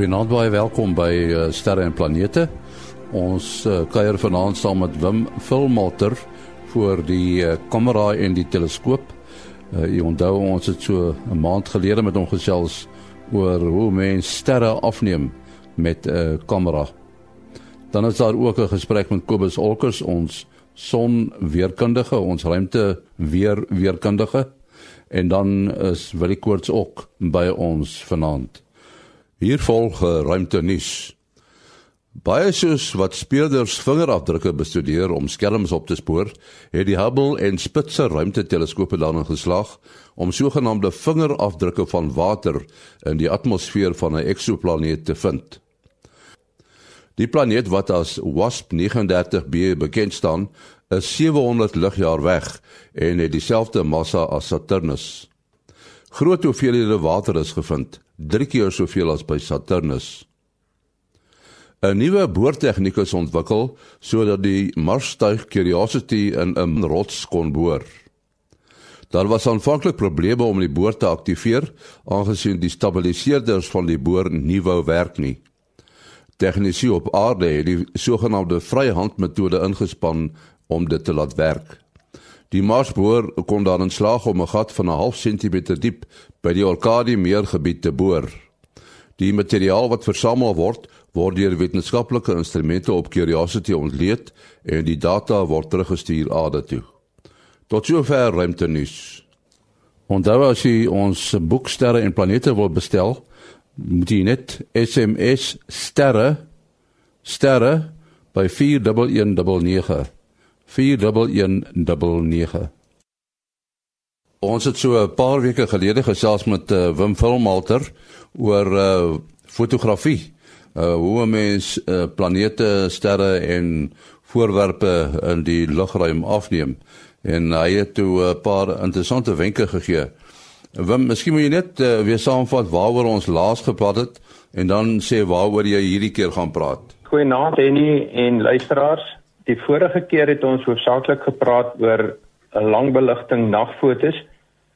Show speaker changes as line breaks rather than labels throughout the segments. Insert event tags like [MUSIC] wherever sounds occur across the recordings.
Goeienaand baie welkom by uh, Sterre en Planete. Ons uh, kuier vanaand saam met Wim Filmalter vir die uh, kamera en die teleskoop. Uh, jy onthou ons het so 'n maand gelede met hom gesels oor hoe mens sterre afneem met 'n uh, kamera. Dan is daar ook 'n gesprek met Kobus Olkers, ons sonweerkundige, ons ruimte weer weerkundige. En dan is Willie Koorts ook by ons vanaand. Hier volg ruimte nuus. Baie soos wat speurders vingerafdrukke bestudeer om skelms op te spoor, het die Hubble en Spitzer ruimteteleskope daarin geslaag om sogenaamde vingerafdrukke van water in die atmosfeer van 'n eksoplaneet te vind. Die planeet wat as WASP-39b bekend staan, is 700 ligjaar weg en het dieselfde massa as Saturnus. Groot hoeveelhede water is gevind, 3 keer soveel as by Saturnus. 'n Nuwe boortegniek is ontwikkel sodat die Marstuig Curiosity in 'n rots kon boor. Daar was aanvanklik probleme om die boor te aktiveer, aangesien die stabiliseerders van die boor nie wou werk nie. Tegnisi op aarde het die sogenaamde vryhandmetode ingespan om dit te laat werk. Die Marsboor kon dan in slag om 'n gat van 'n half sentimeter diep by die Orkadie meergebied te boor. Die materiaal wat versamel word, word deur wetenskaplike instrumente op Curiosity ontleed en die data word teruggestuur aarde toe. Tot sover ruimte nuus. Onthou as jy ons boeksterre en planete wil bestel, moet jy net SMS sterre sterre by 4119 4119. Ons het so 'n paar weke gelede gesels met uh, Wim Filmalter oor uh, fotografie. Uh, hoe mens uh, planete, sterre en voorwerpe in die lugruim afneem en hy het toe 'n paar interessante wenke gegee. Wim, miskien moet jy net uh, weer saamvat waaroor ons laas gepraat het en dan sê waaroor jy hierdie keer gaan praat.
Goeienaand Henny en luisteraars. Die vorige keer het ons hoofsaaklik gepraat oor 'n langbeligting nagfotos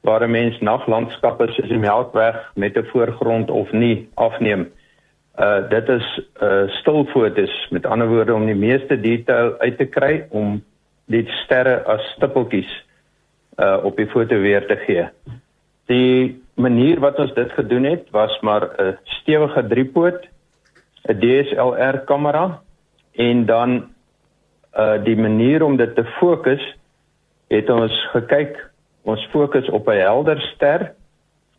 waar 'n mens naglandskappe soos die Melkweg met 'n voorgrond of nie afneem. Uh dit is uh stilfotos met ander woorde om die meeste detail uit te kry om die sterre as stippeltjies uh op die foto weer te gee. Die manier wat ons dit gedoen het was maar 'n stewige driepoot, 'n DSLR kamera en dan uh die manier om dit te fokus het ons gekyk ons fokus op 'n helder ster.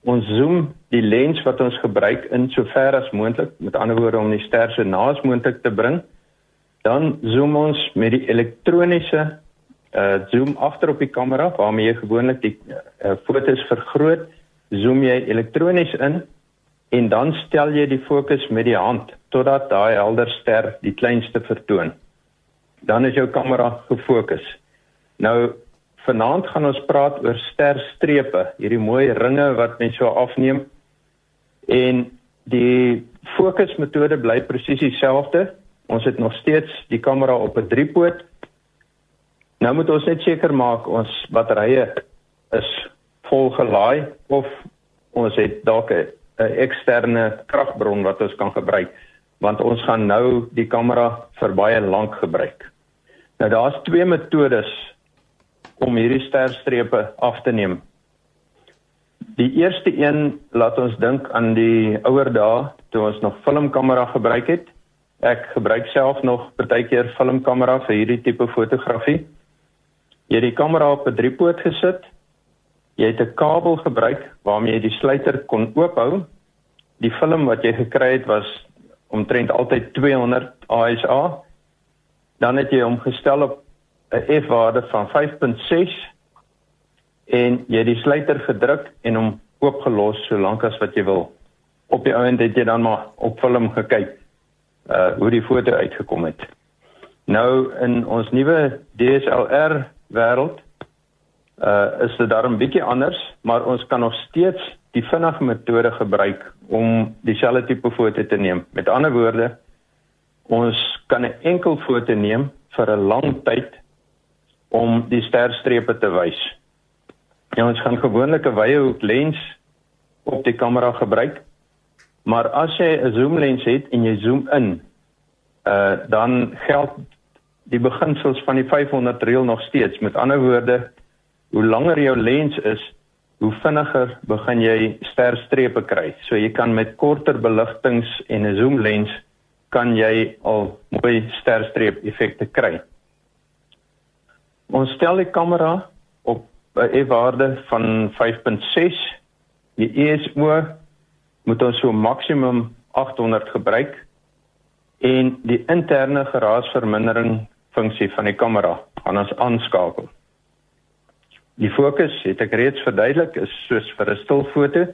Ons zoom die lens wat ons gebruik in so ver as moontlik met ander woorde om die ster so naas moontlik te bring. Dan zoom ons met die elektroniese uh zoom agter op die kamera waarmee jy gewoonlik die uh, fotos vergroot zoom jy elektronies in en dan stel jy die fokus met die hand totdat daai helder ster die kleinste vertoon dan is jou kamera gefokus. Nou vanaand gaan ons praat oor sterstrepe, hierdie mooi ringe wat mens so afneem. En die fokusmetode bly presies dieselfde. Ons het nog steeds die kamera op 'n driepoot. Nou moet ons net seker maak ons batterye is vol gelaai of ons het dalk 'n eksterne kragbron wat ons kan gebruik want ons gaan nou die kamera vir baie lank gebruik. Nou daar's twee metodes om hierdie sterstrepe af te neem. Die eerste een laat ons dink aan die ouer dae toe ons nog filmkamera gebruik het. Ek gebruik self nog partykeer filmkamera vir hierdie tipe fotografie. Jy het die kamera op 'n driepoot gesit. Jy het 'n kabel gebruik waarmee jy die sluiter kon oophou. Die film wat jy gekry het was omtrent altyd 200 ASA. Dan het jy hom gestel op 'n F-waarde van 5.6 en jy het die sluiter gedruk en hom oopgelos solank as wat jy wil. Op die ouend het jy dan maar op film gekyk uh hoe die foto uitgekom het. Nou in ons nuwe DSLR wêreld uh is dit daarom bietjie anders, maar ons kan nog steeds die vinnige metode gebruik om dieselfde tipe foto te neem. Met ander woorde, ons kan 'n enkel foto neem vir 'n lang tyd om die sterstrepe te wys. En ons gaan gewoonlik 'n wye hoek lens op die kamera gebruik Maar as jy 'n zoom lens het en jy zoom in, uh dan geld die beginsels van die 500 reël nog steeds. Met ander woorde, hoe langer jou lens is, hoe vinniger begin jy sterstrepe kry. So jy kan met korter beligtings en 'n zoom lens kan jy al mooi sterstreep effekte kry. Ons stel die kamera op 'n e-waarde van 5.6. Die ISO moet ons so maksimum 800 gebruik en die interne geraasvermindering funksie van die kamera gaan ons aanskakel. Die fokus het ek reeds verduidelik is soos vir 'n stilfoto.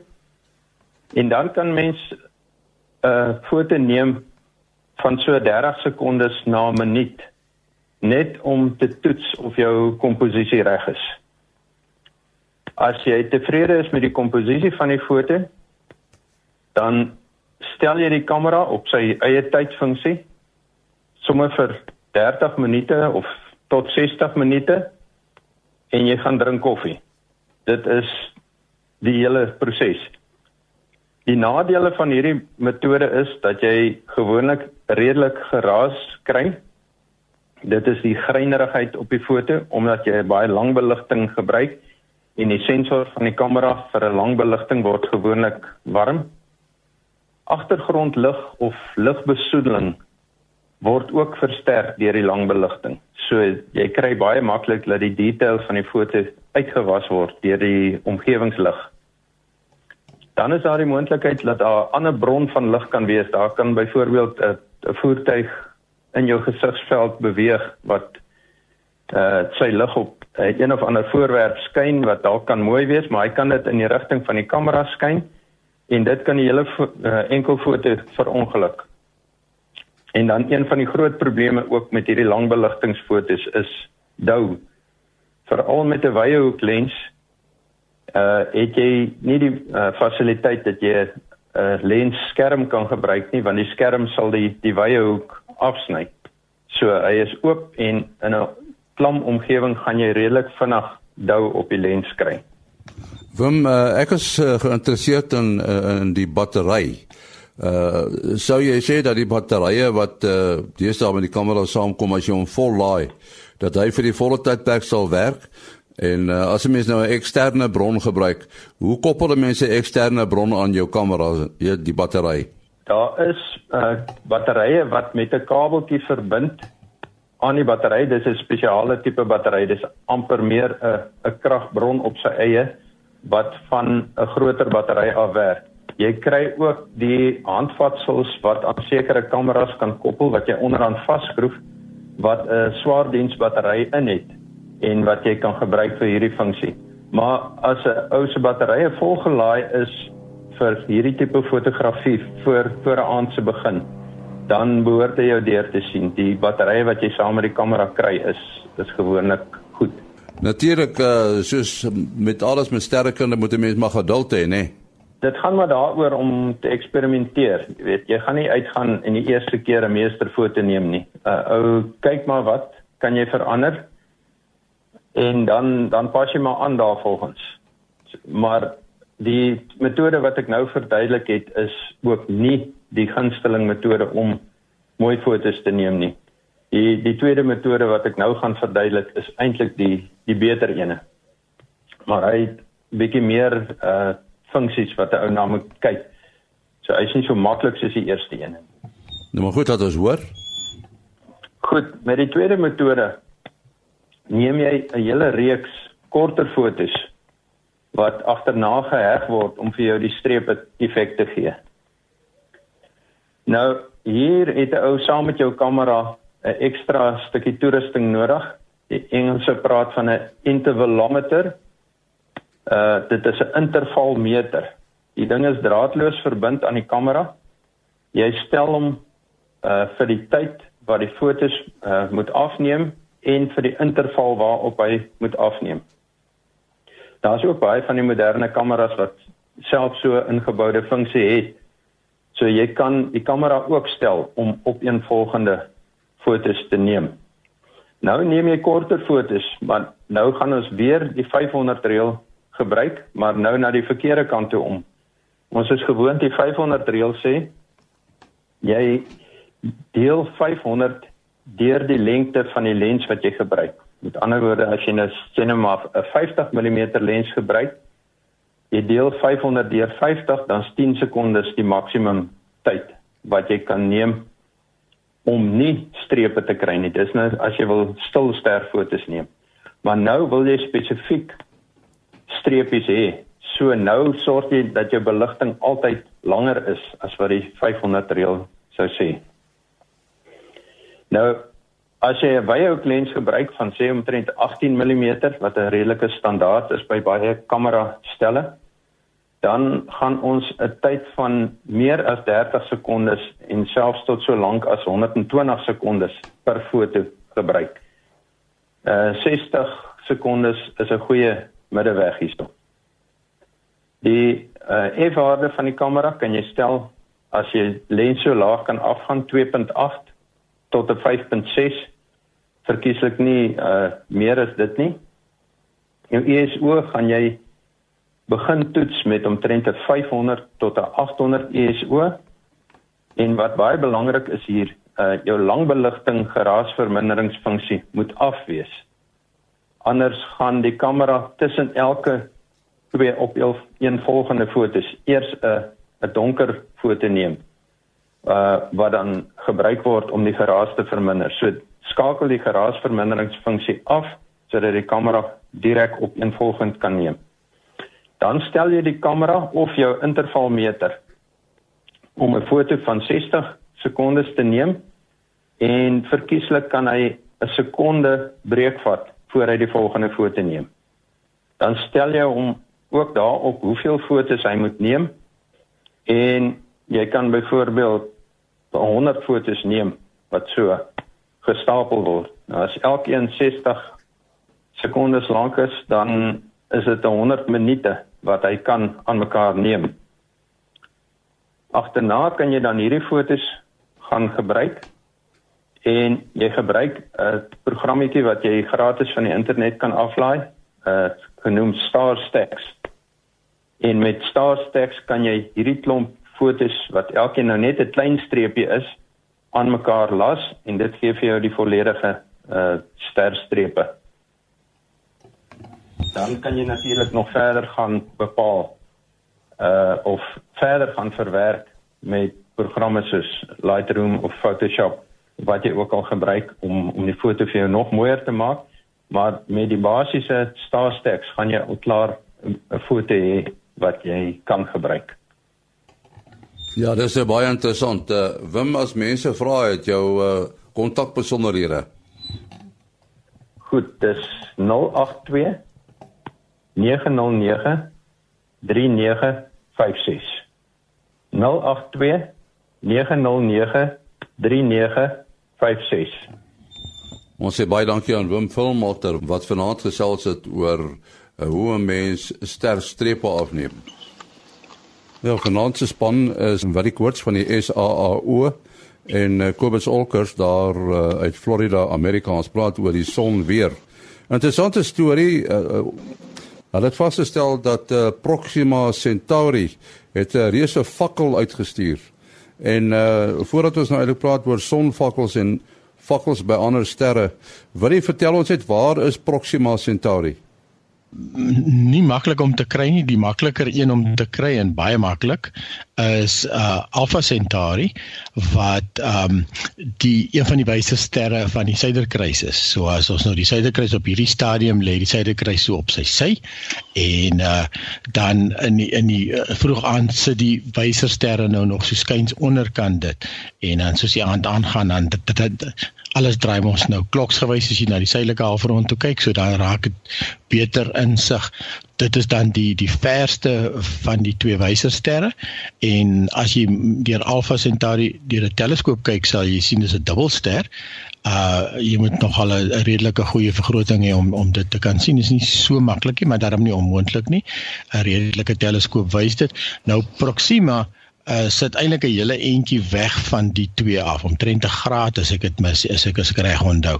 En dan kan mens 'n uh, foto neem van so 30 sekondes na 'n minuut net om te toets of jou komposisie reg is. As jy tevrede is met die komposisie van die foto, dan stel jy die kamera op sy eie tydfunksie sommer vir 30 minute of tot 60 minute en jy gaan drink koffie. Dit is die hele proses. Die nadele van hierdie metode is dat jy gewoonlik redelik geraas kry. Dit is die greinerigheid op die foto omdat jy baie lang beligting gebruik en die sensor van die kamera vir 'n lang beligting word gewoonlik warm agtergrondlig of ligbesoedeling word ook versterk deur die lang beligting. So jy kry baie maklik dat die details van die foto uitgewas word deur die omgewingslig. Dan is daar die moontlikheid dat daar 'n ander bron van lig kan wees. Daar kan byvoorbeeld 'n voertuig in jou gesigsveld beweeg wat uh sy lig op uh, een of ander voorwerp skyn wat dalk kan mooi wees, maar hy kan dit in die rigting van die kamera skyn en dit kan die hele uh, enkel foto verongeluk. En dan een van die groot probleme ook met hierdie langbeligtingsfoto's is dou. Veral met 'n wye hoek lens uh het jy nie die uh, fasiliteit dat jy 'n uh, lens skerm kan gebruik nie want die skerm sal die die wye hoek afsny. So hy is oop en in 'n klam omgewing gaan jy redelik vinnig dou op die lens kry.
Wim, uh, ek is uh, geïnteresseerd in uh, in die battery. Sou jy sê dat die batterye wat uh deesdae met die kamera saamkom as jy hom vol laai, dat hy vir die volle tydperk sal werk? En uh, as jy mens nou 'n eksterne bron gebruik, hoe koppel mense 'n eksterne bron aan jou kamera, jy die battery?
Daar is uh batterye wat met 'n kabeltjie verbind aan die battery. Dis 'n spesiale tipe battery. Dis amper meer 'n 'n kragbron op sy eie wat van 'n groter battery afwerk. Jy kry ook die handvatsels wat aan sekere kameras kan koppel wat jy onderaan vasskroef wat 'n swaardiensbattery in het en wat jy kan gebruik vir hierdie funksie. Maar as 'n ou se batterye volgelaai is vir hierdie tipe fotografie voor voor 'n aand se begin, dan behoort jy jou deur te sien. Die batterye wat jy saam met die kamera kry is is gewoonlik goed.
Natuurlik uh, soos met alles met sterrekunde moet 'n mens maar geduld hê, nê? Nee?
Dit gaan maar daaroor om te eksperimenteer. Jy weet, jy gaan nie uitgaan en die eerste keer 'n meesterfoto neem nie. Uh ou kyk maar wat kan jy verander? En dan dan pas jy maar aan daarvolgens. Maar die metode wat ek nou verduidelik het is ook nie die gunsteling metode om mooi foto's te neem nie. Die die tweede metode wat ek nou gaan verduidelik is eintlik die die beter ene. Maar hy bietjie meer uh funksies wat 'n ou na moet kyk. So hy's nie so maklik soos die eerste een nie.
Nou maar goed dat ons hoor.
Goed, met die tweede metode neem jy 'n hele reeks korter fotos wat agterna geheg word om vir jou die strepe effek te gee. Nou hier het 'n ou saam met jou kamera 'n ekstra stukkie toerusting nodig. Die Engelse praat van 'n intervalometer. Uh dit is 'n intervalmeter. Die ding is draadloos verbind aan die kamera. Jy stel hom uh vir die tyd wat die fotos uh moet afneem en vir die interval waarop hy moet afneem. Daar's ook baie van die moderne kameras wat self so ingeboude funksie het. So jy kan die kamera ook stel om op een volgende fotos te neem. Nou neem jy korter fotos, maar nou gaan ons weer die 500 reël gebruik, maar nou na die verkeerde kant toe om. Ons is gewoond die 500 reël sê jy deel 500 deur die lengte van die lens wat jy gebruik. Met ander woorde, as jy net maar 'n 50 mm lens gebruik, jy deel 500 deur 50, dan is 10 sekondes die maksimum tyd wat jy kan neem om nie strepe te kry nie. Dis nou as jy wil stil ster fotos neem. Maar nou wil jy spesifiek streepies hê. So nou sorg jy dat jou beligting altyd langer is as wat die 500 reël sou sê. Nou as jy 'n wyhoek lens gebruik van sê omtrent 18 mm wat 'n redelike standaard is by baie kamera stelle, dan gaan ons 'n tyd van meer as 30 sekondes en selfs tot so lank as 120 sekondes per foto gebruik. Uh 60 sekondes is 'n goeie middeweg hierso. Die uh f-waarde van die kamera kan jy stel as jy lens so laag kan afgaan 2.8 tot 'n 5.6 verkieslik nie uh meer as dit nie. Jou ESO gaan jy begin toets met omtrent 'n 500 tot 'n 800 ESO. En wat baie belangrik is hier, uh jou langbeligting geraasverminderingsfunksie moet af wees. Anders gaan die kamera tussen elke twee op een volgende fotos eers 'n 'n donker foto neem uh wat dan gebruik word om die geraas te verminder. So skakel die geraasverminderingsfunksie af sodat die kamera direk op eenvolgend kan neem. Dan stel jy die kamera of jou intervalmeter om 'n foto van 60 sekondes te neem en verkieslik kan hy 'n sekonde breek vat voor hy die volgende foto neem. Dan stel jy hom ook daarop hoeveel fotos hy moet neem en jy kan byvoorbeeld 100 fotos neem wat so gestapel word. Nou as elkeen 60 sekondes lank is, dan is dit 100 minute wat hy kan aan mekaar neem. Agterna kan jy dan hierdie fotos gaan gebruik en jy gebruik 'n programmetjie wat jy gratis van die internet kan aflaai, uh genoem Star Stacks. En met Star Stacks kan jy hierdie klomp fotos wat elkeen nou net 'n klein streepie is aan mekaar las en dit gee vir jou die volledige uh sterstrepe. Dan kan jy natuurlik nog verder gaan bepaal uh of verder gaan verwerk met programme soos Lightroom of Photoshop wat jy ook al gebruik om om die foto vir jou nog mooier te maak. Maar met die basiese star stacks gaan jy al klaar 'n foto hê wat jy kan gebruik.
Ja, dis baie interessant. Uh, Wim as mense vra het jou uh kontakbesonderhede.
Goed, dis 082 909 3956. 082 909 3956.
Ons sê baie dankie aan Wim Filmotter wat vanaand gesels het oor uh, hoe 'n mens sterstrepe afneem. Wel, vanaand se span is ek hoor van die SAAO en uh, Kobus Olkers daar uh, uit Florida, Amerika ons praat oor die son weer. Interessante storie. Uh, hulle het vasgestel dat uh, Proxima Centauri het 'n reuse fakkel uitgestuur. En uh voordat ons nou eintlik praat oor sonvakkels en vakkels by ander sterre, wil jy vertel ons net waar is Proxima Centauri?
nie maklik om te kry nie die makliker een om te kry en baie maklik is uh Alpha Centauri wat um die een van die wyse sterre van die suiderkruis is. So as ons nou die suiderkruis op hierdie stadium lê, die suiderkruis so op sy sy en uh dan in die, in die uh, vroeg aand sit die wyse sterre nou nog so skuins onderkant dit en dan soos die aand aangaan dan dit, dit, dit, alles draai ons nou kloksgewys as jy na die suidelike halfrond toe kyk, so dan raak dit beter insig. Dit is dan die die verste van die twee wysersterre en as jy deur Alpha Centauri deur 'n teleskoop kyk, sal jy sien dis 'n dubbelster. Uh jy moet nog al 'n redelike goeie vergroting hê om om dit te kan sien. Dit is nie so maklik nie, maar daarom nie onmoontlik nie. 'n Redelike teleskoop wys dit. Nou Proxima uh, sit eintlik 'n hele entjie weg van die twee af omtrent 'n graad as ek dit mis as ek as ek reg onthou.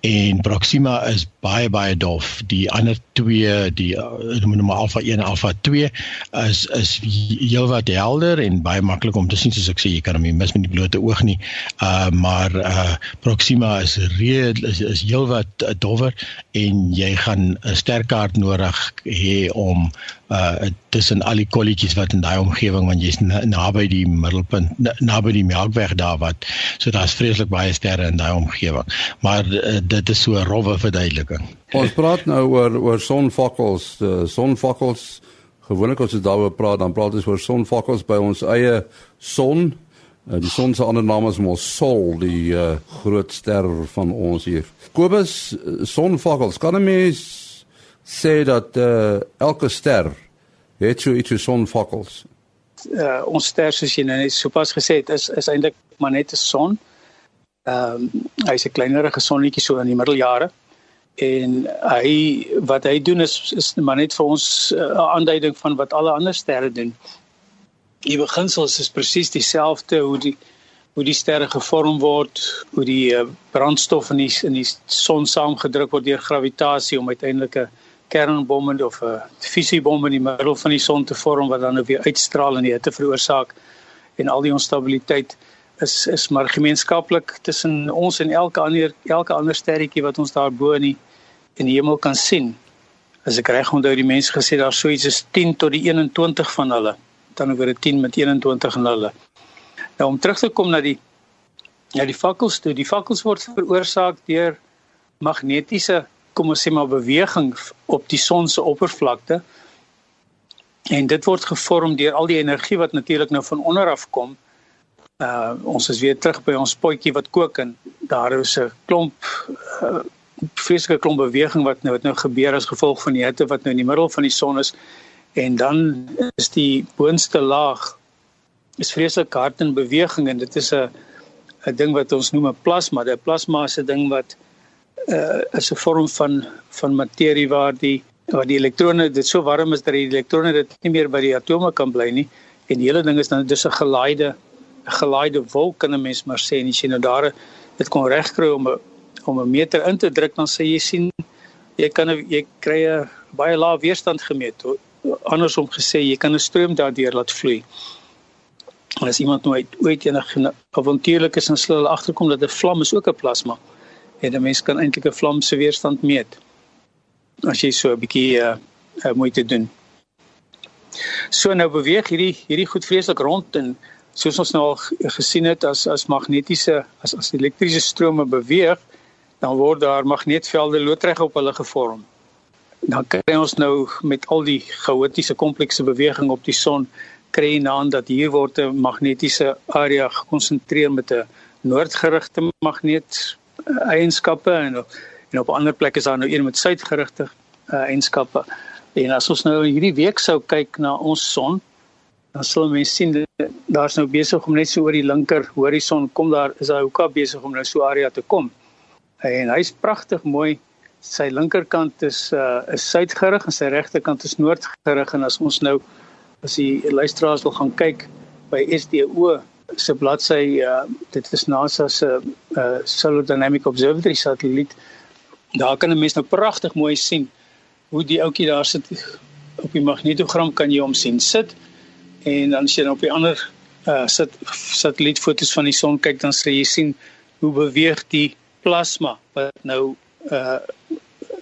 En Proxima is baie baie dof. Die ander twee, die uh, noem nou maar Alpha 1 en Alpha 2 is is heelwat helder en baie maklik om te sien soos ek sê jy kan hom nie mis met die blote oog nie. Uh maar uh Proxima is reed is, is heelwat uh, dowwer en jy gaan 'n sterkaart nodig hê om uh tussen al die kolletjies wat in daai omgewing want jy's naby die middelpunt naby die Melkweg daar wat so daar's vreeslik baie sterre in daai omgewing. Maar uh, dit is so 'n rowwe verduideliking.
Ons praat nou oor oor sonvakkels, uh, sonvakkels. Gewoonlik as ons daaroor praat, dan praat ons oor sonvakkels by ons eie son. Uh, die son se ander naam is mos Sol, die uh, groot ster van ons hier. Kobus, sonvakkels, kan 'n mens sê dat uh, elke ster het so iets so sonvakkels?
Uh, ons ster soos jy nou net sopas gesê het is is eintlik maar net 'n son. Ehm um, hy's 'n kleinerige sonnetjie so in die middeljare en hy wat hy doen is is maar net vir ons uh, 'n uh, aanduiding van wat alle ander sterre doen. Die beginsels is presies dieselfde hoe die hoe die sterre gevorm word, hoe die uh, brandstof in die in die son saamgedruk word deur gravitasie om uiteindelik 'n kernbom of 'n fisiebom in die middel van die son te vorm wat dan weer uitstraal en die hitte veroorsaak en al die onstabiliteit is is maar gemeenskaplik tussen ons en elke ander elke ander sterretjie wat ons daar bo in die in die hemel kan sien. As ek reg onthou die mense gesê daar sou iets is 10 tot die 21 van hulle. Dan oor 'n 10 met 21 en hulle. Nou om terug te kom na die ja die fakkels toe. Die fakkels word veroorsaak deur magnetiese kom ons sê maar beweging op die son se oppervlakte. En dit word gevorm deur al die energie wat natuurlik nou van onder af kom. Uh ons is weer terug by ons potjie wat kook en daar is 'n klomp uh, vreeslike klomp beweging wat nou wat nou gebeur as gevolg van die hitte wat nou in die middel van die son is en dan is die boonste laag is vreeslik hard in beweging en dit is 'n 'n ding wat ons noem 'n plasma. 'n Plasma is 'n ding wat uh, is 'n vorm van van materie waar die waar die elektrone dit so warm is dat die elektrone dit nie meer by die atome kan bly nie. En die hele ding is dan dis 'n gelaaide gelaaide wolk kan 'n mens maar sê. En as jy nou daar dit kon regkry om 'n om 'n meter in te druk dan sê jy sien jy kan jy kry 'n baie lae weerstand gemeet. Andersom gesê jy kan 'n stroom daardeur laat vloei. En as iemand nou ooit enige avontuurlik is en hulle agterkom dat 'n vlam is ook 'n plasma en 'n mens kan eintlik 'n vlam se weerstand meet as jy so 'n bietjie uh, uh, moeite doen. So nou beweeg hierdie hierdie goed vreeslik rond en soos ons nou al gesien het as as magnetiese as as elektriese strome beweeg, dan word daar magneetvelde loodreg op hulle gevorm. Dan kry ons nou met al die chaotiese komplekse beweging op die son kry jy aan dat hier word 'n magnetiese area gekonsentreer met 'n noordgerigte magneet eienskappe en en op ander plekke is daar nou een met suidgerigte uh, eienskappe. En as ons nou hierdie week sou kyk na ons son, dan sal mense sien daar's nou besig om net so oor die linker horison kom daar is daar hoeka besig om nou so area te kom. En hy's pragtig mooi. Sy linkerkant is uh is suidgerig en sy regterkant is noordgerig en as ons nou as die luisteraars wil gaan kyk by SDO se bladsy uh dit is NASA se uh Solar Dynamic Observatory satelliet. Daar kan 'n mens nou pragtig mooi sien hoe die ouetjie daar sit op die magnetogram kan jy hom sien sit en dan as jy nou op die ander uh sit satellietfoto's van die son kyk dan sê jy sien hoe beweeg die plasma wat nou uh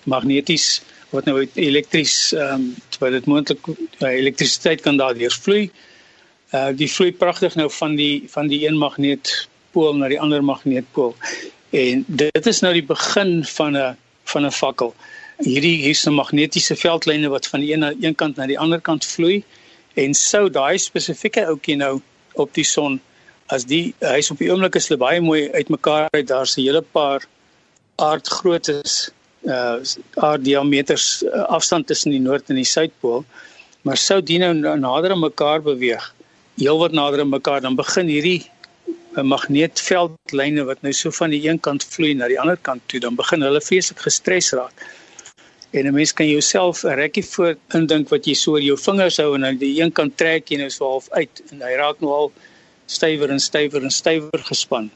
magneties wat nou elektries ehm um, terwyl dit moontlik uh, elektrisiteit kan daardeur vloei uh die vloei pragtig nou van die van die een magneetpool na die ander magneetpool. En dit is nou die begin van 'n van 'n fakkel. Hierdie hier's 'n magnetiese veldlyne wat van die een na een kant na die ander kant vloei en sou daai spesifieke ouetjie nou op die son as die hy's op die oomblik is hulle baie mooi uitmekaar uit daar's 'n hele paar aardgroottes uh aarddiameters uh, afstand tussen die noord en die suidpool maar sou die nou nader aan mekaar beweeg heelwat nader aan mekaar dan begin hierdie magneetveldlyne wat nou so van die een kant vloei na die ander kant toe dan begin hulle feeslik gestres raak. En 'n mens kan jouself 'n rekkie voor indink wat jy so oor jou vingers hou en aan die een kant trek jy nou so half uit en hy raak nou al stywer en stywer en stywer gespan.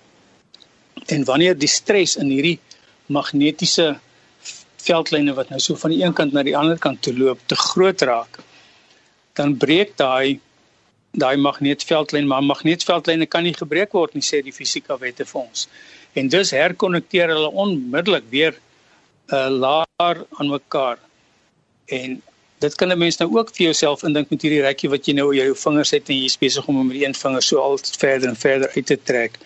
En wanneer die stres in hierdie magnetiese veldlyne wat nou so van die een kant na die ander kant toe loop te groot raak, dan breek daai daai magneetveldlyn, maar magneetveldlyne kan nie gebreek word nie sê die fisika wette vir ons. En dus herkonnekteer hulle onmiddellik weer uh, laar aan mekaar. En dit kan 'n mens nou ook vir jouself indink met hierdie rekkie wat jy nou oor jou vingers het en jy's besig om met een vinger so al verder en verder uit te trek.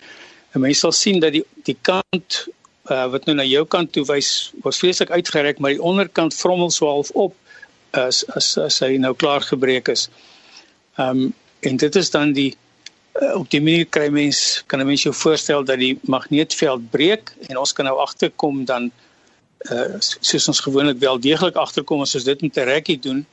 'n Mens sal sien dat die die kant uh, wat nou na jou kant toe wys, was vreeslik uitgerek, maar die onderkant vrommel so half op as as as hy nou klaar gebreek is. Ehm um, en dit is dan die uh, op die manier kry mens kan 'n mens jou voorstel dat die magneetveld breek en ons kan nou agterkom dan uh soos ons gewoonlik wel deeglik agterkom as ons dit met 'n rekkie doen.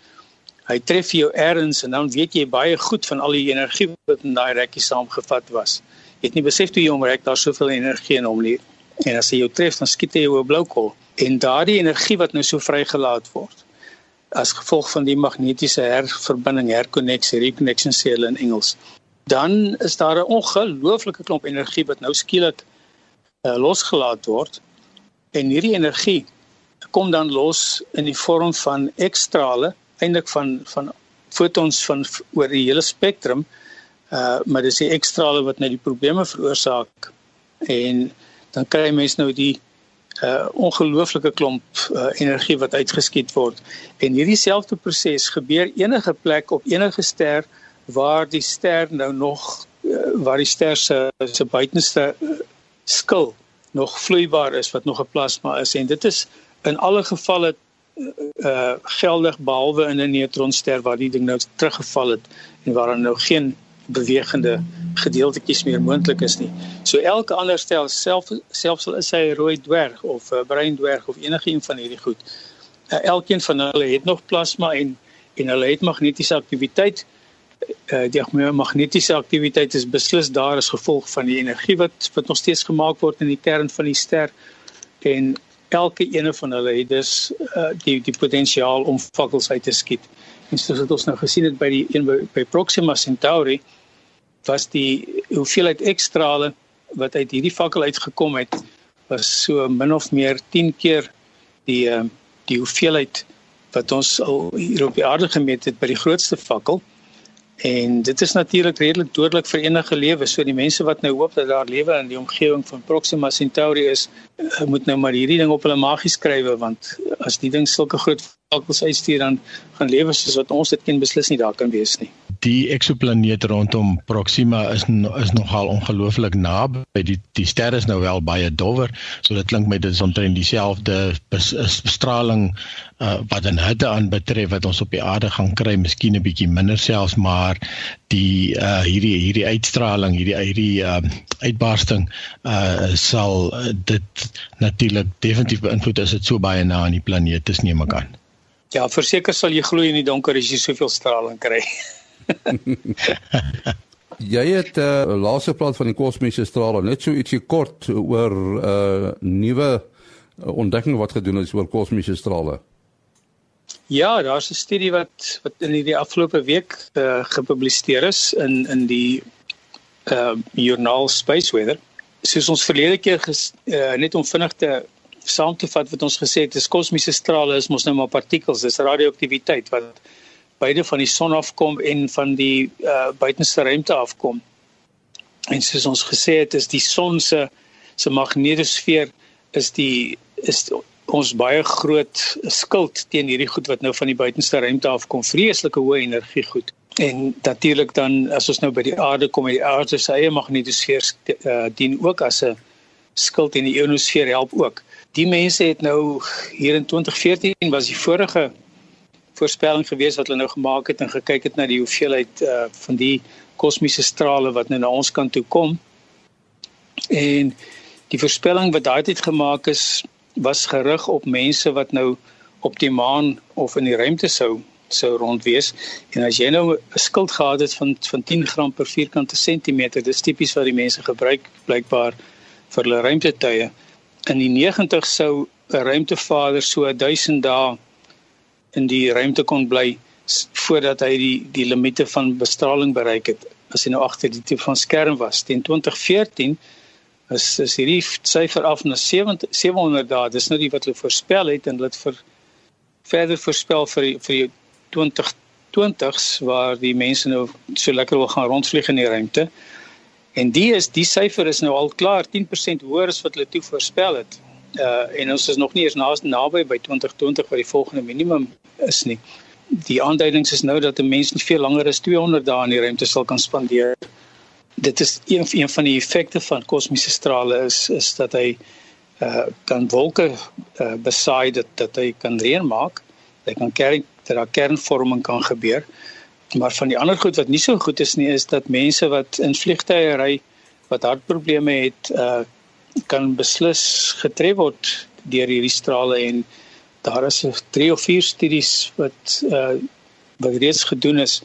Hy tref jou ergens en dan weet jy baie goed van al die energie wat in daai rekkie saamgevat was. Jy het nie besef toe jy hom rek daar soveel energie in hom nie. En as hy jou tref dan skiet hy jou 'n blou kol. En daardie energie wat nou so vrygelaat word as gevolg van die magnetiese herverbinding, herkonneksie, reconnection sê hulle in Engels. Dan is daar 'n ongelooflike klomp energie wat nou skielik uh, losgelaat word en hierdie energie kom dan los in die vorm van ekstrale eintlik van van fotons van oor die hele spektrum uh maar dis die ekstrale wat nou die probleme veroorsaak en dan kry mense nou die uh ongelooflike klomp uh, energie wat uitgeskiet word. En hierdie selfde proses gebeur enige plek op enige ster waar die ster nou nog uh, waar die ster se se buitenste uh, skil nog vloeibaar is wat nog 'n plasma is. En dit is in alle gevalle uh geldig behalwe in 'n neutronster waar die ding nou teruggeval het en waar daar nou geen bewegende gedeeltetjies meer moontlik is nie. So elke ander stel self selfs al is hy 'n rooi dwerg of 'n bruin dwerg of enige een van hierdie goed. Uh, elkeen van hulle het nog plasma en en hulle het magnetiese aktiwiteit. Uh uh, die magnetiese aktiwiteit is beslis daar as gevolg van die energie wat wat nog steeds gemaak word in die kern van die ster en elke ene van hulle het dus uh, die die potensiaal om fakkels uit te skiet. En soos wat ons nou gesien het by die een by, by Proxima Centauri was die hoeveelheid ekstrale wat uit hierdie fakkel uitgekom het was so min of meer 10 keer die uh, die hoeveelheid wat ons al hier op die aarde gemeet het by die grootste fakkel. En dit is natuurlik redelik dodelik vir enige lewe. So die mense wat nou hoop dat daar lewe in die omgewing van Proxima Centauri is, moet nou maar hierdie ding op hulle magie skrywe want as die ding sulke groot vakkels uitstuur dan gaan lewe soos wat ons dit ken beslis nie daar kan wees nie
die eksoplaneet rondom Proxima is is nogal ongelooflik naby. Die die ster is nou wel baie dowwer, so dit klink met dit is omtrent dieselfde bestraling uh, wat dan hitte aan betref wat ons op die aarde gaan kry, miskien 'n bietjie minder selfs, maar die uh, hierdie hierdie uitstraling, hierdie hierdie uh, uitbarsting uh, sal dit natuurlik definitief beïnvloed as dit so baie na aan die planeet is neem ek aan.
Ja, verseker sal jy glo in die donker as jy soveel straling kry. [LAUGHS]
Jy het 'n uh, eh, laaste praat van die kosmiese strale, net so ietsie kort oor 'n uh, nuwe uh, ontdekking wat gedoen is oor kosmiese strale.
Ja, daar's 'n studie wat wat in hierdie afgelope week uh, gepubliseer is in in die uh journal Space Weather. Soos ons verlede keer ges, uh, net om vinnig te saam te vat wat ons gesê het, is kosmiese strale is mos nou maar partikels, dis radioaktiwiteit wat beide van die son afkom en van die uh, buitenste ruimte afkom. En soos ons gesê het, is die son se se magnetosfeer is die is ons baie groot skild teen hierdie goed wat nou van die buitenste ruimte afkom, vreeslike hoë energie goed. En natuurlik dan as ons nou by die aarde kom, die aarde se eie magnetosfeer uh, dien ook as 'n skild en die ionosfeer help ook. Die mense het nou hier in 2014 was die vorige voorspelling gewees wat hulle nou gemaak het en gekyk het na die hoeveelheid uh van die kosmiese strale wat nou na ons kant toe kom. En die voorspelling wat daai tyd gemaak is was gerig op mense wat nou op die maan of in die ruimte sou sou rond wees. En as jy nou 'n skild gehad het van van 10 gram per vierkante sentimeter, dis tipies wat die mense gebruik blykbaar vir hulle ruimtetuie. In die 90 sou 'n ruimtevader so 1000 dae in die ruimte kon bly voordat hy die die limite van bestraling bereik het as hy nou agter die tipe van skerm was teen 2014 is is hierdie syfer af na 700 700 dae dis nou die wat hulle voorspel het en dit vir verder voorspel vir die, vir die 2020s waar die mense nou so lekker wil gaan rondvlieg in die ruimte en die is die syfer is nou al klaar 10% hoër as wat hulle toe voorspel het uh en ons is nog nie eens naby by 2020 wat die volgende minimum is nie die aanduidings is nou dat 'n mens nie veel langer as 200 dae in die ruimte sal kan spandeer. Dit is een een van die effekte van kosmiese strale is is dat hy uh kan wolke uh besaai dat dat hy kan reën maak. Hy kan kern dat daar kernvorming kan gebeur. Maar van die ander goed wat nie so goed is nie is dat mense wat in vliegtye ry wat hartprobleme het uh kan beslis getref word deur hierdie strale en daar is 3 of 4 studies wat uh wat reeds gedoen is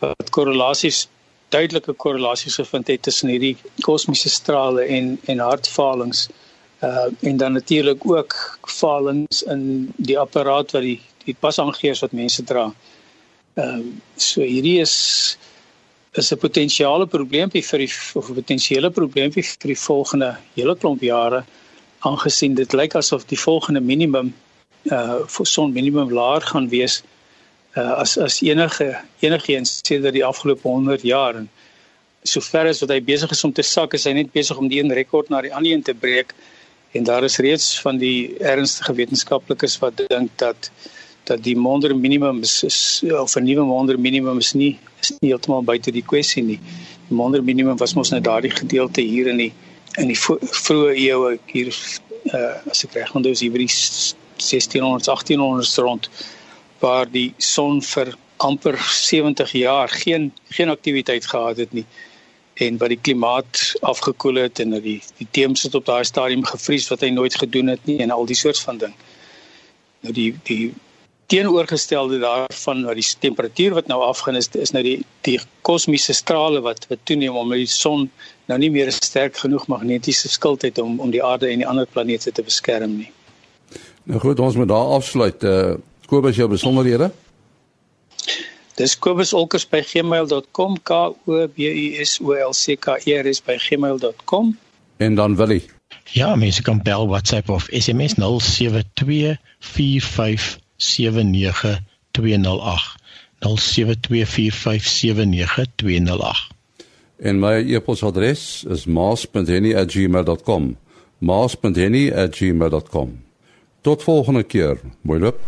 wat korrelasies duidelike korrelasies gevind het tussen hierdie kosmiese strale en en hartfalings uh en dan natuurlik ook falings in die apparaat wat die die pasaangeers wat mense dra. Ehm uh, so hierdie is is 'n potensiële probleempie vir die of 'n potensiële probleempie vir die volgende hele klomp jare aangesien dit lyk asof die volgende minimum uh son minimum laer gaan wees uh as as enige enigiets sedert die afgelope 100 jaar en sover as wat hy besig is om te sak is hy net besig om die een rekord na die ander een te breek en daar is reeds van die ernstige wetenskaplikes wat dink dat dat die monder minimum is, is of 'n nuwe monder minimum is nie is nie heeltemal buite die kwessie nie. Die monder minimum was mos net daardie gedeelte hier in die in die vroeë eeue hier uh as ek reg onthou is hier by die 1600 1800 rond waar die son vir amper 70 jaar geen geen aktiwiteit gehad het nie en wat die klimaat afgekoel het en dat die die teems het op daai stadium gevries wat hy nooit gedoen het nie en al die soort van ding. Nou die die teenoorgestelde daarvan wat die temperatuur wat nou afgaan is is nou die die kosmiese strale wat wat toeneem omdat die son nou nie meer sterk genoeg magnetiese skild het om om die aarde en die ander planete te beskerm nie.
Nou goed, ons moet daar afsluit. Uh Kobus jou besonderhede.
Dis kobusolkers@gmail.com k o b u s o l c k e r s by gmail.com.
En dan wil ek
Ja, mense kan bel WhatsApp of SMS 0724579208. 0724579208.
En my e-posadres is maas.henny@gmail.com. maas.henny@gmail.com. Tot volgende keer. Mooi loop.